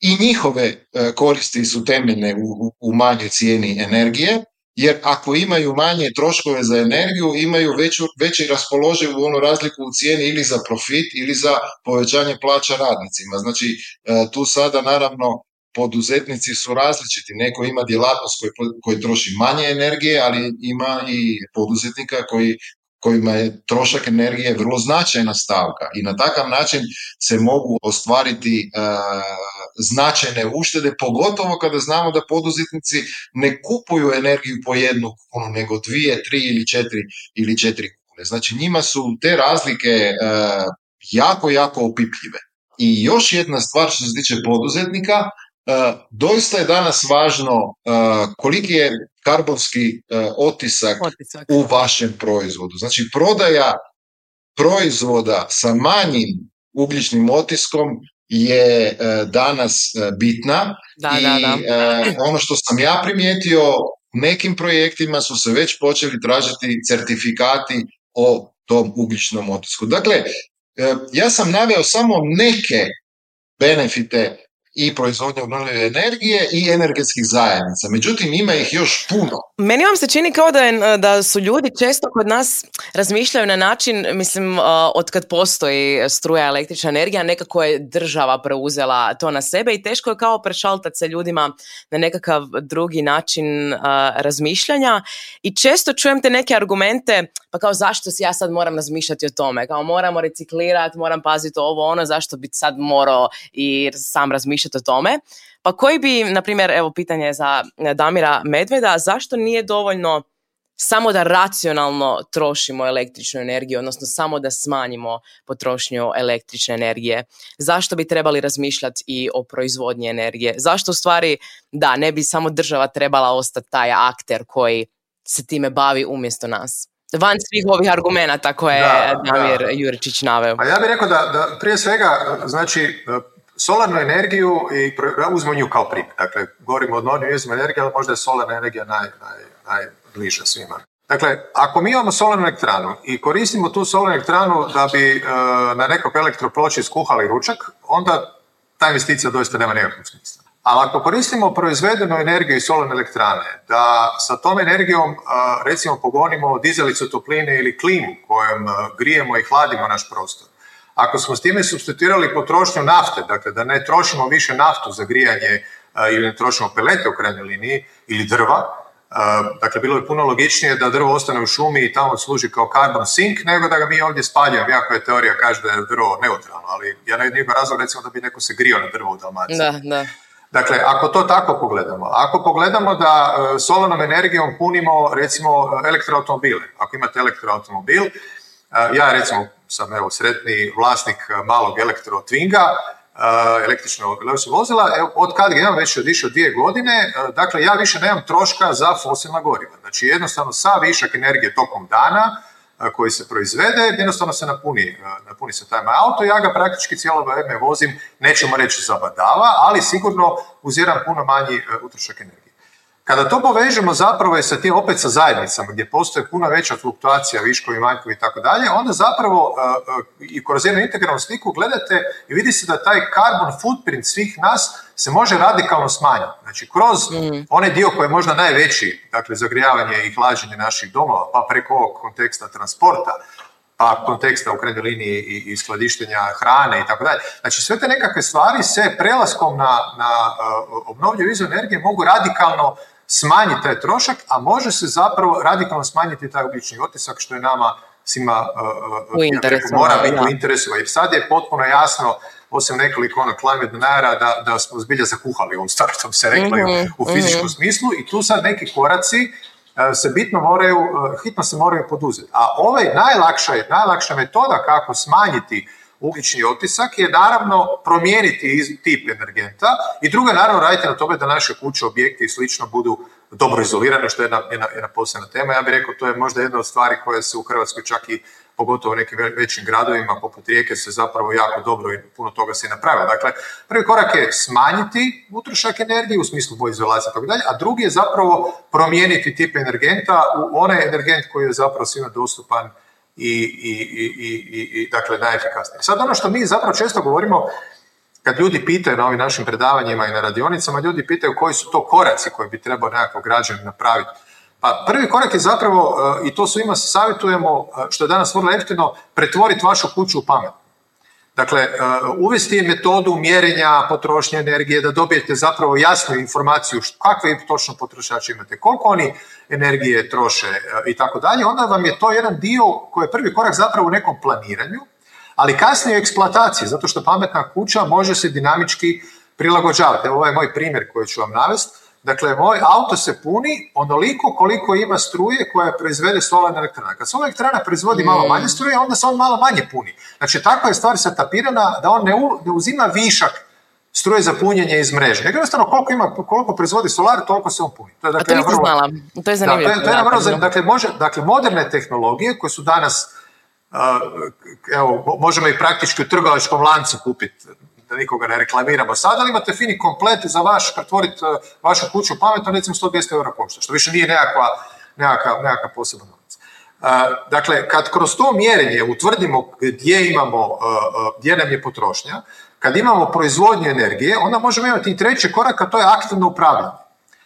Speaker 4: i njihove e, koristi su temeljne u, u manjoj cijeni energije, jer ako imaju manje troškove za energiju, imaju veću, veći raspoloživu onu razliku u cijeni ili za profit ili za povećanje plaća radnicima. Znači e, tu sada naravno poduzetnici su različiti. Neko ima djelatnost koji troši manje energije, ali ima i poduzetnika koji kojima je trošak energije vrlo značajna stavka i na takav način se mogu ostvariti e, značajne uštede, pogotovo kada znamo da poduzetnici ne kupuju energiju po jednu kunu, nego dvije, tri ili četiri, ili četiri kune. Znači njima su te razlike e, jako, jako opipljive. I još jedna stvar što se tiče poduzetnika, e, doista je danas važno koliki je karbonski e, otisak, u vašem proizvodu. Znači prodaja proizvoda sa manjim ugljičnim otiskom je e, danas e, bitna i ono što sam ja primijetio nekim projektima su se već počeli tražiti certifikati o tom ugljičnom otisku. Dakle, ja sam naveo samo neke benefite i proizvodnje obnovljive energije i energetskih zajednica. Međutim, ima ih još puno.
Speaker 2: Meni vam se čini kao da, da su ljudi često kod nas razmišljaju na način, mislim, uh, od kad postoji struja električna energija, nekako je država preuzela to na sebe i teško je kao prešaltati se ljudima na nekakav drugi način uh, razmišljanja. I često čujem te neke argumente, pa kao zašto si ja sad moram razmišljati o tome? Kao moramo reciklirati, moram paziti ovo, ono, zašto bi sad morao i sam razmišljati razmišljati o tome. Pa koji bi, na primjer, evo pitanje za e, Damira Medveda, zašto nije dovoljno samo da racionalno trošimo električnu energiju, odnosno samo da smanjimo potrošnju električne energije. Zašto bi trebali razmišljati i o proizvodnji energije? Zašto u stvari, da, ne bi samo država trebala ostati taj akter koji se time bavi umjesto nas? Van svih ovih argumenata koje je Damir Juričić naveo.
Speaker 5: A ja bih rekao da prije svega, znači, solarnu energiju i uzmemo nju kao Dakle, govorimo o obnovljivim energije, ali možda je solarna energija naj, naj, najbliža svima. Dakle, ako mi imamo solarnu elektranu i koristimo tu solarnu elektranu da bi e, na nekog elektroploči skuhali ručak, onda ta investicija doista nema nikakvog smisla. Ali ako koristimo proizvedenu energiju i solarne elektrane, da sa tom energijom e, recimo pogonimo dizelicu topline ili klimu kojom e, grijemo i hladimo naš prostor, ako smo s time substituirali potrošnju nafte, dakle da ne trošimo više naftu za grijanje e, ili ne trošimo pelete u krajnjoj liniji ili drva, e, dakle bilo bi puno logičnije da drvo ostane u šumi i tamo služi kao carbon sink nego da ga mi ovdje spaljujemo, iako je teorija kaže da je drvo neutralno, ali ja ne vidim razlog recimo da bi neko se grio na drvo u Dalmaciji. Da, da. Dakle, ako to tako pogledamo, ako pogledamo da e, solarnom energijom punimo recimo elektroautomobile, ako imate elektroautomobil, ja recimo sam evo sretni vlasnik e, malog twinga, e, električnog vozila, od kad imam već od dvije godine, e, dakle ja više nemam troška za fosilna goriva. Znači jednostavno sa višak energije tokom dana koji se proizvede, jednostavno se napuni, napuni se taj auto, ja ga praktički cijelo vrijeme vozim, nećemo reći zabadava, ali sigurno jedan puno manji utrošak energije. Kada to povežemo zapravo je sa tim, opet sa zajednicama gdje postoje puno veća fluktuacija, viškovi, manjkovi i tako dalje, onda zapravo e, e, i kroz jednu integralnu sliku gledate i vidi se da taj carbon footprint svih nas se može radikalno smanjiti. Znači, kroz mm. onaj dio koji je možda najveći, dakle, zagrijavanje i hlađenje naših domova, pa preko ovog konteksta transporta, konteksta u krajnjoj liniji i, skladištenja hrane i tako dalje. Znači sve te nekakve stvari se prelaskom na, na eh, obnovljivu energije mogu radikalno smanjiti taj trošak, a može se zapravo radikalno smanjiti taj oblični otisak što je nama svima eh, eh, u interesu, mora biti u interesu. Jer sad je potpuno jasno osim nekoliko ono climate da, da smo zbilja zakuhali on startom se rekla mhm, u fizičkom mhm. smislu i tu sad neki koraci E, se bitno moraju, e, hitno se moraju poduzeti. A ovaj najlakša, najlakša metoda kako smanjiti ugljični otisak je naravno promijeniti tip energenta i druga naravno raditi na tome da naše kuće, objekti i slično budu dobro izolirane, što je jedna, jedna, jedna posebna tema. Ja bih rekao to je možda jedna od stvari koje se u Hrvatskoj čak i pogotovo u nekim većim gradovima poput Rijeke se zapravo jako dobro i puno toga se i napravilo. Dakle, prvi korak je smanjiti utrošak energije u smislu boje izolacije i tako dalje, a drugi je zapravo promijeniti tip energenta u onaj energent koji je zapravo svima dostupan i, i, i, i dakle, najefikasniji. Sad ono što mi zapravo često govorimo kad ljudi pitaju na ovim našim predavanjima i na radionicama, ljudi pitaju koji su to koraci koji bi trebao nekako građanin napraviti pa prvi korak je zapravo, e, i to svima savjetujemo, e, što je danas vrlo jeftino, pretvoriti vašu kuću u pamet. Dakle, e, uvesti metodu mjerenja potrošnje energije, da dobijete zapravo jasnu informaciju kakve točno potrošače imate, koliko oni energije troše i tako dalje, onda vam je to jedan dio koji je prvi korak zapravo u nekom planiranju, ali kasnije u eksploataciji, zato što pametna kuća može se dinamički prilagođavati. Evo ovaj je moj primjer koji ću vam navesti. Dakle, moj auto se puni onoliko koliko ima struje koja proizvede solarna elektrana. Kad solarna elektrana proizvodi malo manje mm. struje, onda se on malo manje puni. Znači, takva je stvar satapirana da on ne, uzima višak struje za punjenje iz mreže. Nego jednostavno koliko, ima, koliko proizvodi solar, toliko se on puni.
Speaker 2: To je, dakle,
Speaker 5: A to
Speaker 2: To je zanimljivo. to
Speaker 5: je, zanimljivo. Pa dakle, dakle, moderne tehnologije koje su danas, evo, možemo i praktički u trgovačkom lancu kupiti da nikoga ne reklamiramo sad, ali imate fini komplet za vaš, pretvoriti e, vašu kuću pametno, recimo 100-200 eura košta, što više nije nekakva, nekakav, poseban novac. E, dakle, kad kroz to mjerenje utvrdimo gdje imamo, e, gdje nam je potrošnja, kad imamo proizvodnju energije, onda možemo imati i treći korak, a to je aktivno upravljanje.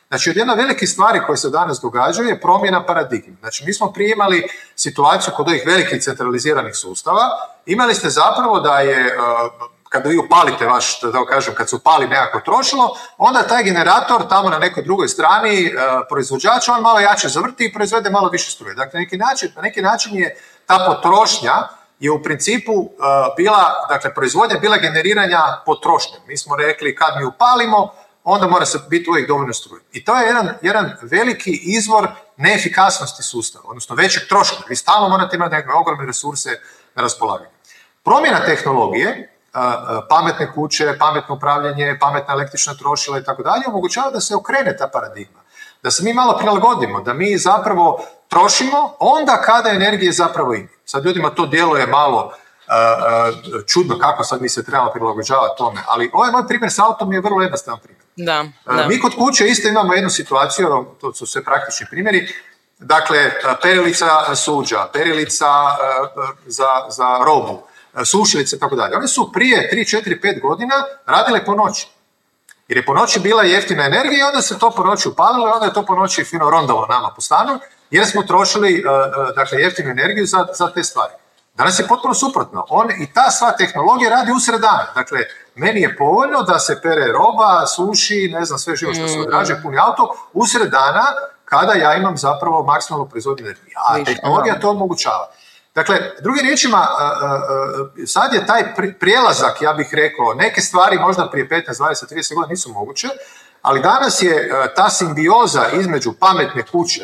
Speaker 5: Znači, od jedna velike stvari koje se danas događaju je promjena paradigme. Znači, mi smo prije imali situaciju kod ovih velikih centraliziranih sustava, imali ste zapravo da je kada vi upalite vaš, da kažem, kad se upali nekako trošilo, onda taj generator tamo na nekoj drugoj strani e, proizvođača, on malo jače zavrti i proizvede malo više struje. Dakle, na neki način, na neki način je ta potrošnja je u principu e, bila, dakle, proizvodnja bila generiranja potrošnje. Mi smo rekli kad mi upalimo, onda mora se biti uvijek dovoljno struje. I to je jedan, jedan veliki izvor neefikasnosti sustava, odnosno većeg troška. Vi stalno morate imati nekakve ogromne resurse na raspolaganju. Promjena tehnologije pametne kuće, pametno upravljanje, pametna električna trošila i tako dalje, omogućava da se okrene ta paradigma. Da se mi malo prilagodimo, da mi zapravo trošimo onda kada energije zapravo ima. Sad ljudima to djeluje malo čudno kako sad mi se trebamo prilagođavati tome, ali ovaj moj primjer sa autom je vrlo jednostavan primjer. Mi kod kuće isto imamo jednu situaciju, ono, to su sve praktični primjeri, dakle perilica suđa, perilica za, za robu, E, sušilice i tako dalje. One su prije 3, 4, 5 godina radile po noći. Jer je po noći bila jeftina energija i onda se to po noći upalilo i onda je to po noći fino rondalo nama po stanu jer smo trošili e, e, dakle, jeftinu energiju za, za te stvari. Danas je potpuno suprotno. On i ta sva tehnologija radi usred dana. Dakle, meni je povoljno da se pere roba, suši, ne znam, sve živo što se mm. odrađuje, puni auto, usred dana kada ja imam zapravo maksimalnu proizvodnju energije. A tehnologija to omogućava. Dakle, drugim riječima, e, e, e, sad je taj prijelazak, ja bih rekao, neke stvari možda prije 15, 20, 30 godina nisu moguće, ali danas je ta simbioza između pametne kuće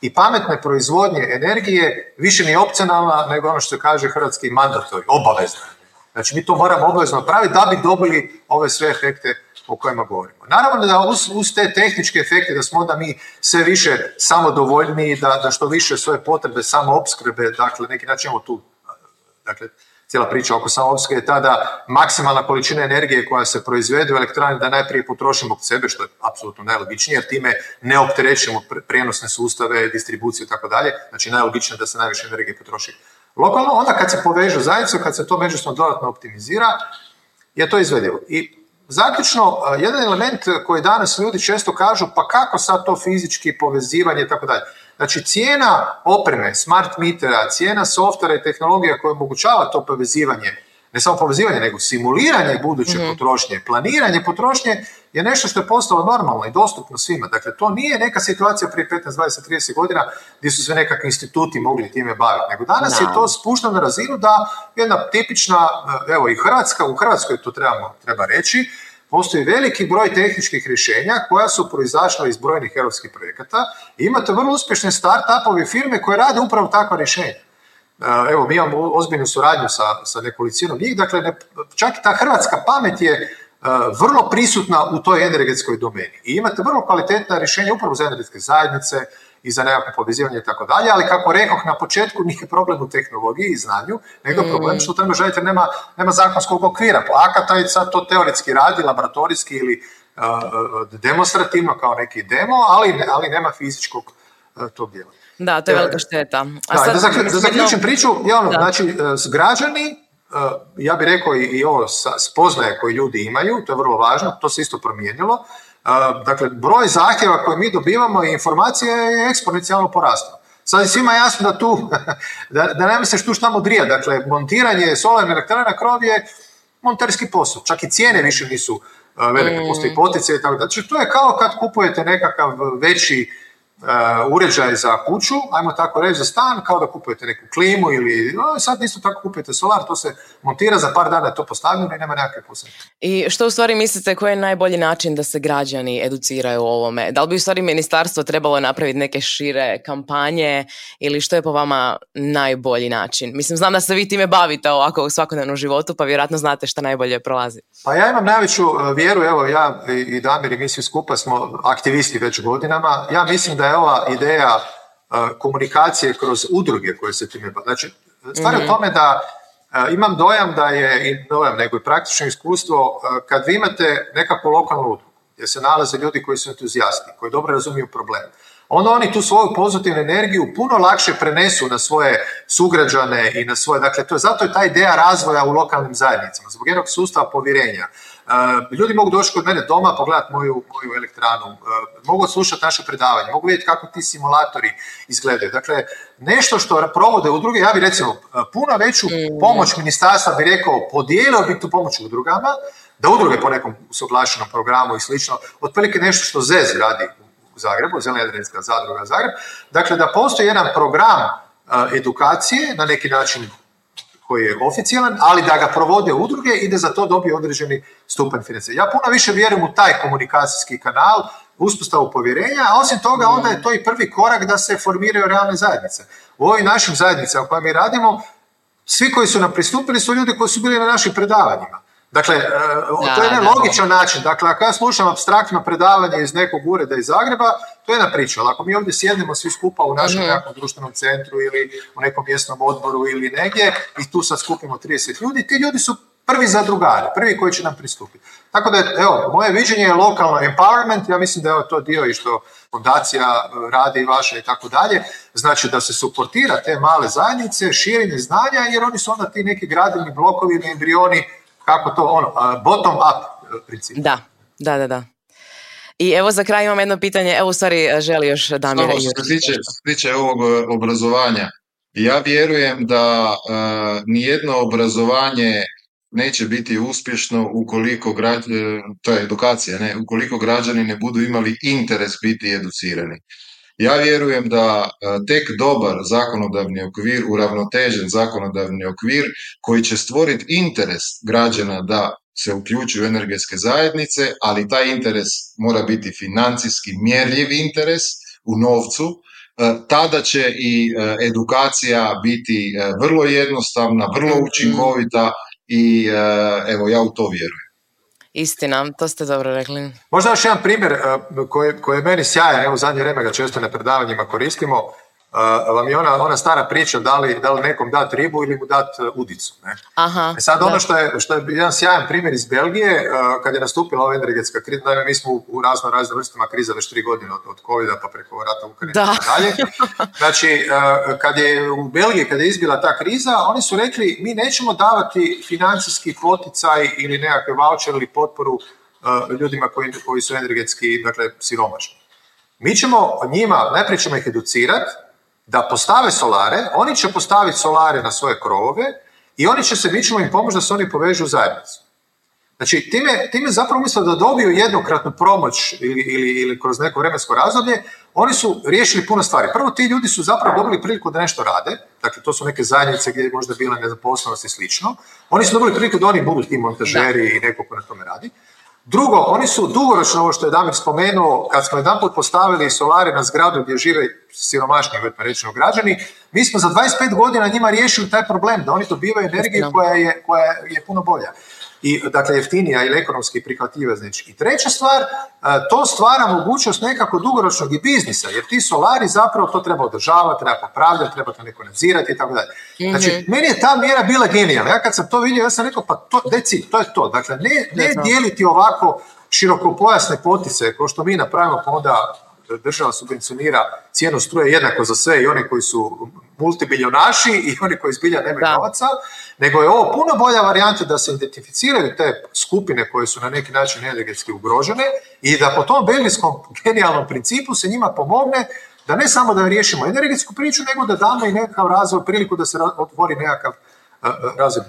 Speaker 5: i pametne proizvodnje energije više nije opcionalna nego ono što kaže hrvatski mandator, obavezno. Znači, mi to moramo obavezno praviti da bi dobili ove sve efekte o kojima govorimo. Naravno da uz, uz te tehničke efekte da smo onda mi sve više samodovoljni da, da što više svoje potrebe samo opskrbe, dakle neki način imamo tu dakle, cijela priča oko samoopskrbe je tada maksimalna količina energije koja se proizvede u elektrani da najprije potrošimo od sebe, što je apsolutno najlogičnije, jer time ne opterećujemo prijenosne sustave, distribuciju i tako dalje. Znači najlogičnije da se najviše energije potroši lokalno. Onda kad se povežu zajedno, kad se to međusobno dodatno optimizira, je to izvedivo. I Zaključno, e, jedan element e, koji danas ljudi često kažu, pa kako sad to fizički povezivanje i tako dalje. Znači cijena opreme, smart mitera, cijena softvera i tehnologija koja omogućava to povezivanje, ne samo povezivanje, nego simuliranje buduće mhm. potrošnje, planiranje potrošnje je nešto što je postalo normalno i dostupno svima. Dakle, to nije neka situacija prije 15, 20, 30 godina gdje su se nekakvi instituti mogli time baviti, nego danas je to spušteno na razinu da jedna tipična, eh, evo i Hrvatska, u Hrvatskoj to trebamo, treba reći, postoji veliki broj tehničkih rješenja koja su proizašla iz brojnih europskih projekata i imate vrlo uspješne start-upove firme koje rade upravo takva rješenja. Eh, evo mi imamo ozbiljnu suradnju sa, sa nekolicinom njih, dakle ne, čak ta hrvatska pamet je eh, vrlo prisutna u toj energetskoj domeni. I imate vrlo kvalitetna rješenja upravo za energetske zajednice i za nekakvo povezivanje i tako dalje, ali kako rekoh na početku nije problem u tehnologiji i znanju, nego mm. problem što tamo želite nema, nema zakonskog okvira. Plakata je sad to teoretski radi, laboratorijski ili eh, demonstrativno kao neki demo, ali, ali nema fizičkog uh, tog dijela.
Speaker 2: Da, to je e, velika šteta.
Speaker 5: A da, sad, da, zaključim, priču, ja, da. znači e, građani, e, ja bih rekao i ovo spoznaje koje ljudi imaju, to je vrlo važno, to se isto promijenilo. Dakle, broj zahtjeva koje mi dobivamo i informacije je eksponencijalno porastao. Sad je svima jasno da tu, da, da ne misliš tu šta modrija, dakle, montiranje solarne elektrane na krov je monterski posao, čak i cijene više nisu velike, mm. postoji potice i tako da. Znači, to je kao kad kupujete nekakav veći E, uređaj za kuću, ajmo tako reći, za stan, kao da kupujete neku klimu ili no, sad isto tako kupujete solar, to se montira, za par dana to postavljeno i nema nekakve posebne.
Speaker 2: I što u stvari mislite koji je najbolji način da se građani educiraju u ovome? Da li bi u stvari ministarstvo trebalo napraviti neke šire kampanje ili što je po vama najbolji način? Mislim, znam da se vi time bavite ovako u svakodnevnom životu, pa vjerojatno znate što najbolje prolazi.
Speaker 5: Pa ja imam najveću e, vjeru, evo ja i Damir i mi svi skupa smo aktivisti već godinama, ja mislim da je ova ideja e, komunikacije kroz udruge koje se time Znači, stvar je mhm. tome da e, imam dojam da je, i dojam nego i praktično iskustvo, e, kad vi imate nekakvu lokalnu udrugu, gdje se nalaze ljudi koji su entuzijasti, koji dobro razumiju problem, onda oni tu svoju pozitivnu energiju puno lakše prenesu na svoje sugrađane i na svoje, dakle to je zato je ta ideja razvoja u lokalnim zajednicama, zbog jednog sustava povjerenja. E, ljudi mogu doći kod mene doma, pogledati moju, moju elektranu, e, mogu slušati naše predavanje, mogu vidjeti kako ti simulatori izgledaju. Dakle, nešto što provode udruge, ja bih recimo e, puno veću mm. pomoć ministarstva bi rekao, podijelio bi tu pomoć udrugama, da udruge po nekom usuglašenom programu i slično, otprilike nešto što ZEZ radi Zagrebu, Zelenjadrenska zadruga Zagreb, dakle da postoji jedan program eh, edukacije, na neki način koji je oficijalan, ali da ga provode udruge i da za to dobije određeni stupanj financija. Ja puno više vjerujem u taj komunikacijski kanal, uspostavu povjerenja, a osim toga onda je to i prvi korak da se formiraju realne zajednice. U ovim našim zajednicama u mi radimo, svi koji su nam pristupili su ljudi koji su bili na našim predavanjima. Dakle, e, to je jedan logičan način. Dakle, ako ja slušam abstraktno predavanje iz nekog ureda iz Zagreba, to je jedna priča. Ali ako mi ovdje sjednemo svi skupa u našem mm društvenom centru ili u nekom mjesnom odboru ili negdje i tu sad skupimo 30 ljudi, ti ljudi su prvi zadrugari, prvi koji će nam pristupiti. Tako da, evo, moje viđenje je lokalno empowerment, ja mislim da je to dio i što fondacija e, radi i vaša i tako dalje, znači da se suportira te male zajednice, širenje znanja, jer oni su onda ti neki gradivni blokovi embrioni kako to ono, bottom up e, princip.
Speaker 2: Da, da, da, da. I evo za kraj imam jedno pitanje, evo u stvari e, želi još Damir.
Speaker 4: Samo što se tiče, ovog e, obrazovanja, ja vjerujem da nijedno obrazovanje neće biti uspješno ukoliko građani, to je edukacija, ne, ukoliko građani ne budu imali interes biti educirani. Ja vjerujem da e, tek dobar zakonodavni okvir, uravnotežen zakonodavni okvir koji će stvoriti interes građana da se uključuju energetske zajednice, ali taj interes mora biti financijski mjerljiv interes u novcu, e, tada će i e, edukacija biti vrlo jednostavna, vrlo mhm. učinkovita i evo ja u to vjerujem.
Speaker 2: Istina, to ste dobro rekli.
Speaker 5: Možda još jedan primjer eh, koji, je meni sjajan, evo zadnje vrijeme ga često na predavanjima koristimo, vam je ona, ona stara priča da li, da nekom dati ribu ili mu dati e, udicu. Ne? Aha, e Sad ono što je, što je jedan sjajan primjer iz Belgije, uh, kad je nastupila ova energetska kriza, naime mi smo u razno raznim vrstama kriza već tri godine od, od covid pa preko rata u Ukrajini i dalje. Znači, kad je u Belgiji, kada je izbila ta kriza, oni su rekli mi nećemo davati financijski poticaj ili nekakve voucher ili potporu ljudima koji, koji su energetski dakle, siromašni. Mi ćemo njima, najprije ćemo ih educirati, da postave solare, oni će postaviti solare na svoje krovove i oni će se, mi ćemo im pomoći da se oni povežu u zajednicu. Znači, time, time zapravo mislim da dobiju jednokratnu promoć ili, ili, ili kroz neko vremensko razdoblje, oni su riješili puno stvari. Prvo, ti ljudi su zapravo dobili priliku da nešto rade, dakle, to su neke zajednice gdje je možda bila nezaposlenost i slično. Oni su dobili priliku da oni budu ti montažeri i neko ko na tome radi. Drugo, oni su dugoročno, ovo što je Damir spomenuo, kad smo jedanput postavili solare na zgradu gdje žive siromašni, već pa rečeno, građani, mi smo za 25 godina njima riješili taj problem, da oni dobivaju energiju koja koja je puno bolja i dakle jeftinija ili ekonomski prihvatljiva znači. I treća stvar, e, to stvara mogućnost nekako dugoročnog i biznisa, jer ti solari zapravo to treba održavati, treba popravljati, treba to nadzirati i tako dalje. Znači, mhm. meni je ta mjera bila genijalna. Ja kad sam to vidio, ja sam rekao, pa to, deci, to je to. Dakle, ne, ne dijeliti ovako širokopojasne potice, kao što mi napravimo, pa onda država subvencionira cijenu struje jednako za sve i one koji su multibiljonaši i oni koji zbilja nemaju novaca, nego je ovo puno bolja varijanta da se identificiraju te skupine koje su na neki način energetski ugrožene i da po tom belgijskom genijalnom principu se njima pomogne da ne samo da riješimo energetsku priču, nego da damo i nekakav razvoj, priliku da se otvori nekakav e, e, razvoj.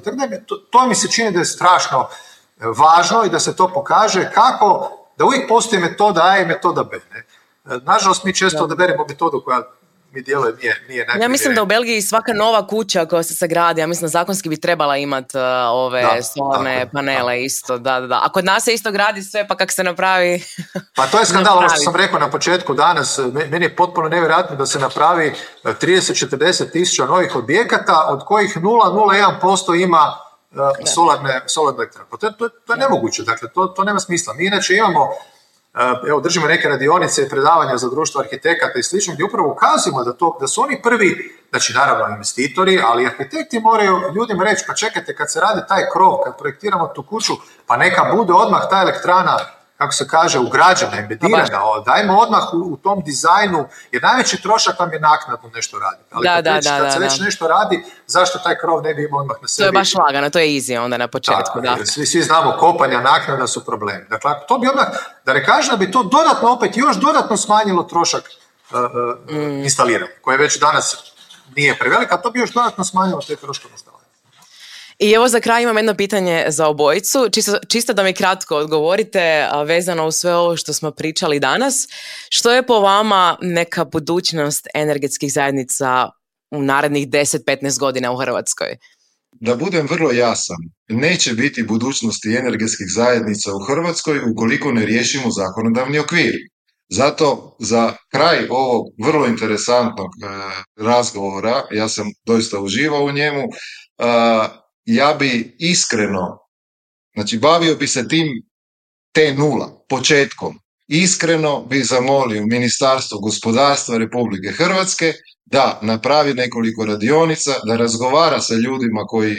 Speaker 5: to, to mi se čini da je strašno e, važno i da se to pokaže kako da uvijek postoji metoda A i metoda B. Ne? Nažalost, mi često odaberemo metodu koja mi djeluje nije, nije Ja
Speaker 2: mislim da u Belgiji svaka nova kuća koja se sagradi, ja mislim da zakonski bi trebala imati e, ove da, solarne panele isto, da, da, da. A kod nas se isto gradi sve, pa kak se napravi...
Speaker 5: Pa to je skandal, ono što sam rekao na početku danas, e, meni je potpuno nevjerojatno da se napravi 30-40 e, tisuća novih objekata, od kojih 0,01% ima solarne, solarne elektrane. To, pa to, to, je nemoguće, dakle, to, to nema smisla. Mi inače imamo Eh, evo držimo neke radionice i predavanja za društvo arhitekata i slično, gdje upravo ukazujemo da, to, da su oni prvi, znači naravno investitori, ali arhitekti moraju ljudima reći, pa čekajte kad se radi taj krov, kad projektiramo tu kuću, pa neka bude odmah ta elektrana kako se kaže, ugrađena, embedirana, pa dajmo odmah u, tom dizajnu, jer najveći trošak vam je naknadno nešto raditi. Ali kad, već, se već nešto radi, zašto taj krov ne bi imao odmah na sebi?
Speaker 2: To je baš lagano, to je easy onda na početku. Da,
Speaker 5: Svi, svi znamo, kopanja, naknada su problem. Dakle, to bi odmah, da ne kažem da bi to dodatno opet, još dodatno smanjilo trošak uh, uh, koje već danas nije prevelika, a to bi još dodatno smanjilo te troškove
Speaker 2: i evo za kraj imam jedno pitanje za obojicu, čisto, da mi kratko odgovorite vezano u sve ovo što smo pričali danas. Što je po vama neka budućnost energetskih zajednica u narednih 10-15 godina u Hrvatskoj?
Speaker 4: Da budem vrlo jasan, neće biti budućnosti energetskih zajednica u Hrvatskoj ukoliko ne riješimo zakonodavni okvir. Zato za kraj ovog vrlo interesantnog e, razgovora, ja sam doista uživao u njemu, e, ja bi iskreno, znači bavio bi se tim te nula, početkom. Iskreno bi zamolio Ministarstvo gospodarstva Republike Hrvatske da napravi nekoliko radionica, da razgovara sa ljudima koji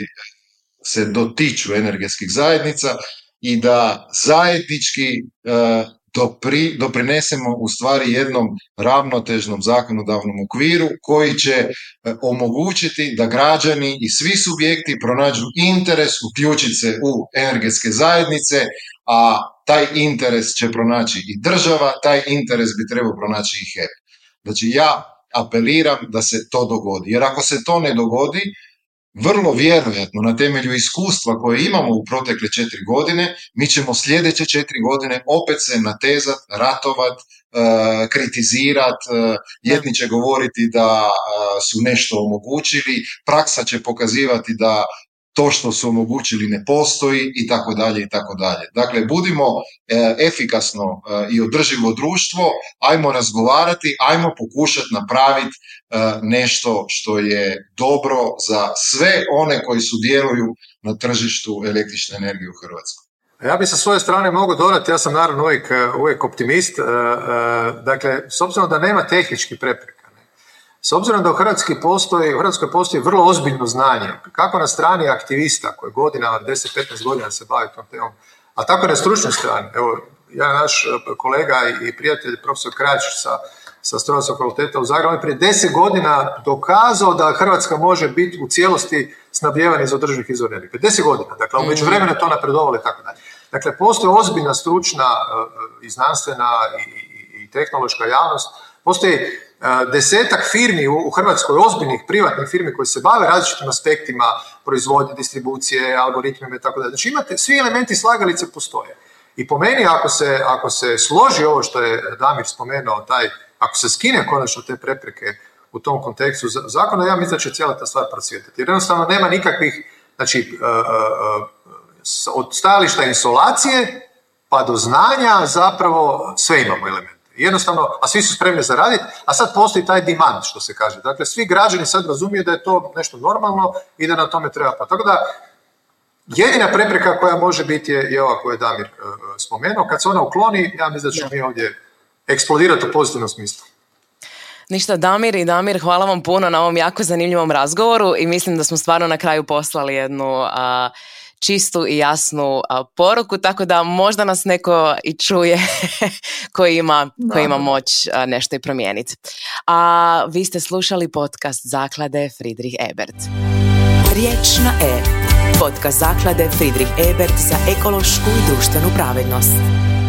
Speaker 4: se dotiču energetskih zajednica i da zajednički eh, doprinesemo u stvari jednom ravnotežnom zakonodavnom okviru koji će e, omogućiti da građani i svi subjekti pronađu interes uključiti se u energetske zajednice, a taj interes će pronaći i država, taj interes bi trebao pronaći i HEP. Znači ja apeliram da se to dogodi, jer ako se to ne dogodi, vrlo vjerojatno na temelju iskustva koje imamo u protekle četiri godine, mi ćemo sljedeće četiri godine opet se natezat, ratovat, kritizirati, e, kritizirat, e, jedni će govoriti da e, su nešto omogućili, praksa će pokazivati da to što su omogućili ne postoji i tako dalje i tako dalje. Dakle, budimo e, efikasno e, i održivo društvo, ajmo razgovarati, ajmo pokušati napraviti e, nešto što je dobro za sve one koji sudjeluju na tržištu električne energije u Hrvatskoj.
Speaker 5: Ja bi sa svoje strane mogao dodati, ja sam naravno uvijek, optimist, dakle, s obzirom da nema tehnički prepreka, s obzirom da u Hrvatskoj postoji, u Hrvatskoj postoji vrlo ozbiljno znanje, kako na strani aktivista koji godina, 10-15 godina se bavi tom temom, a tako na stručnoj strani. Evo, ja naš e, kolega i prijatelj, profesor Kračić sa, sa Strojevskog fakulteta u Zagrebu, prije 10 godina dokazao da Hrvatska može biti u cijelosti snabdjevana iz održivih izvora energije. 10 godina, dakle, u međuvremenu je to napredovalo i tako dalje. Dakle, postoji ozbiljna stručna e, e, i znanstvena i, i, i tehnološka javnost, postoji desetak firmi u Hrvatskoj, ozbiljnih privatnih firmi koje se bave različitim aspektima proizvodnje, distribucije, algoritmima i tako dalje. Znači imate, svi elementi slagalice postoje. I po meni, ako se, ako se složi ovo što je Damir spomenuo, taj, ako se skine konačno te prepreke u tom kontekstu zakona, ja mislim da će cijela ta stvar procvjetati. Jer jednostavno nema nikakvih, znači, e, e, e, od stajališta insolacije pa do znanja zapravo sve imamo elementi jednostavno, a svi su spremni zaraditi, a sad postoji taj demand, što se kaže. Dakle, svi građani sad razumiju da je to nešto normalno i da na tome treba. Pa tako da, jedina prepreka koja može biti je, je ova koju je Damir uh, spomenuo. Kad se ona ukloni, ja mislim da ćemo mi ovdje eksplodirati u pozitivnom smislu.
Speaker 2: Ništa, Damir i Damir, hvala vam puno na ovom jako zanimljivom razgovoru i mislim da smo stvarno na kraju poslali jednu čistu i jasnu poruku, tako da možda nas neko i čuje koji ima, ima moć nešto i promijeniti. A vi ste slušali podcast Zaklade Friedrich Ebert.
Speaker 6: Riječ na E. Podcast Zaklade Friedrich Ebert za ekološku i društvenu pravednost.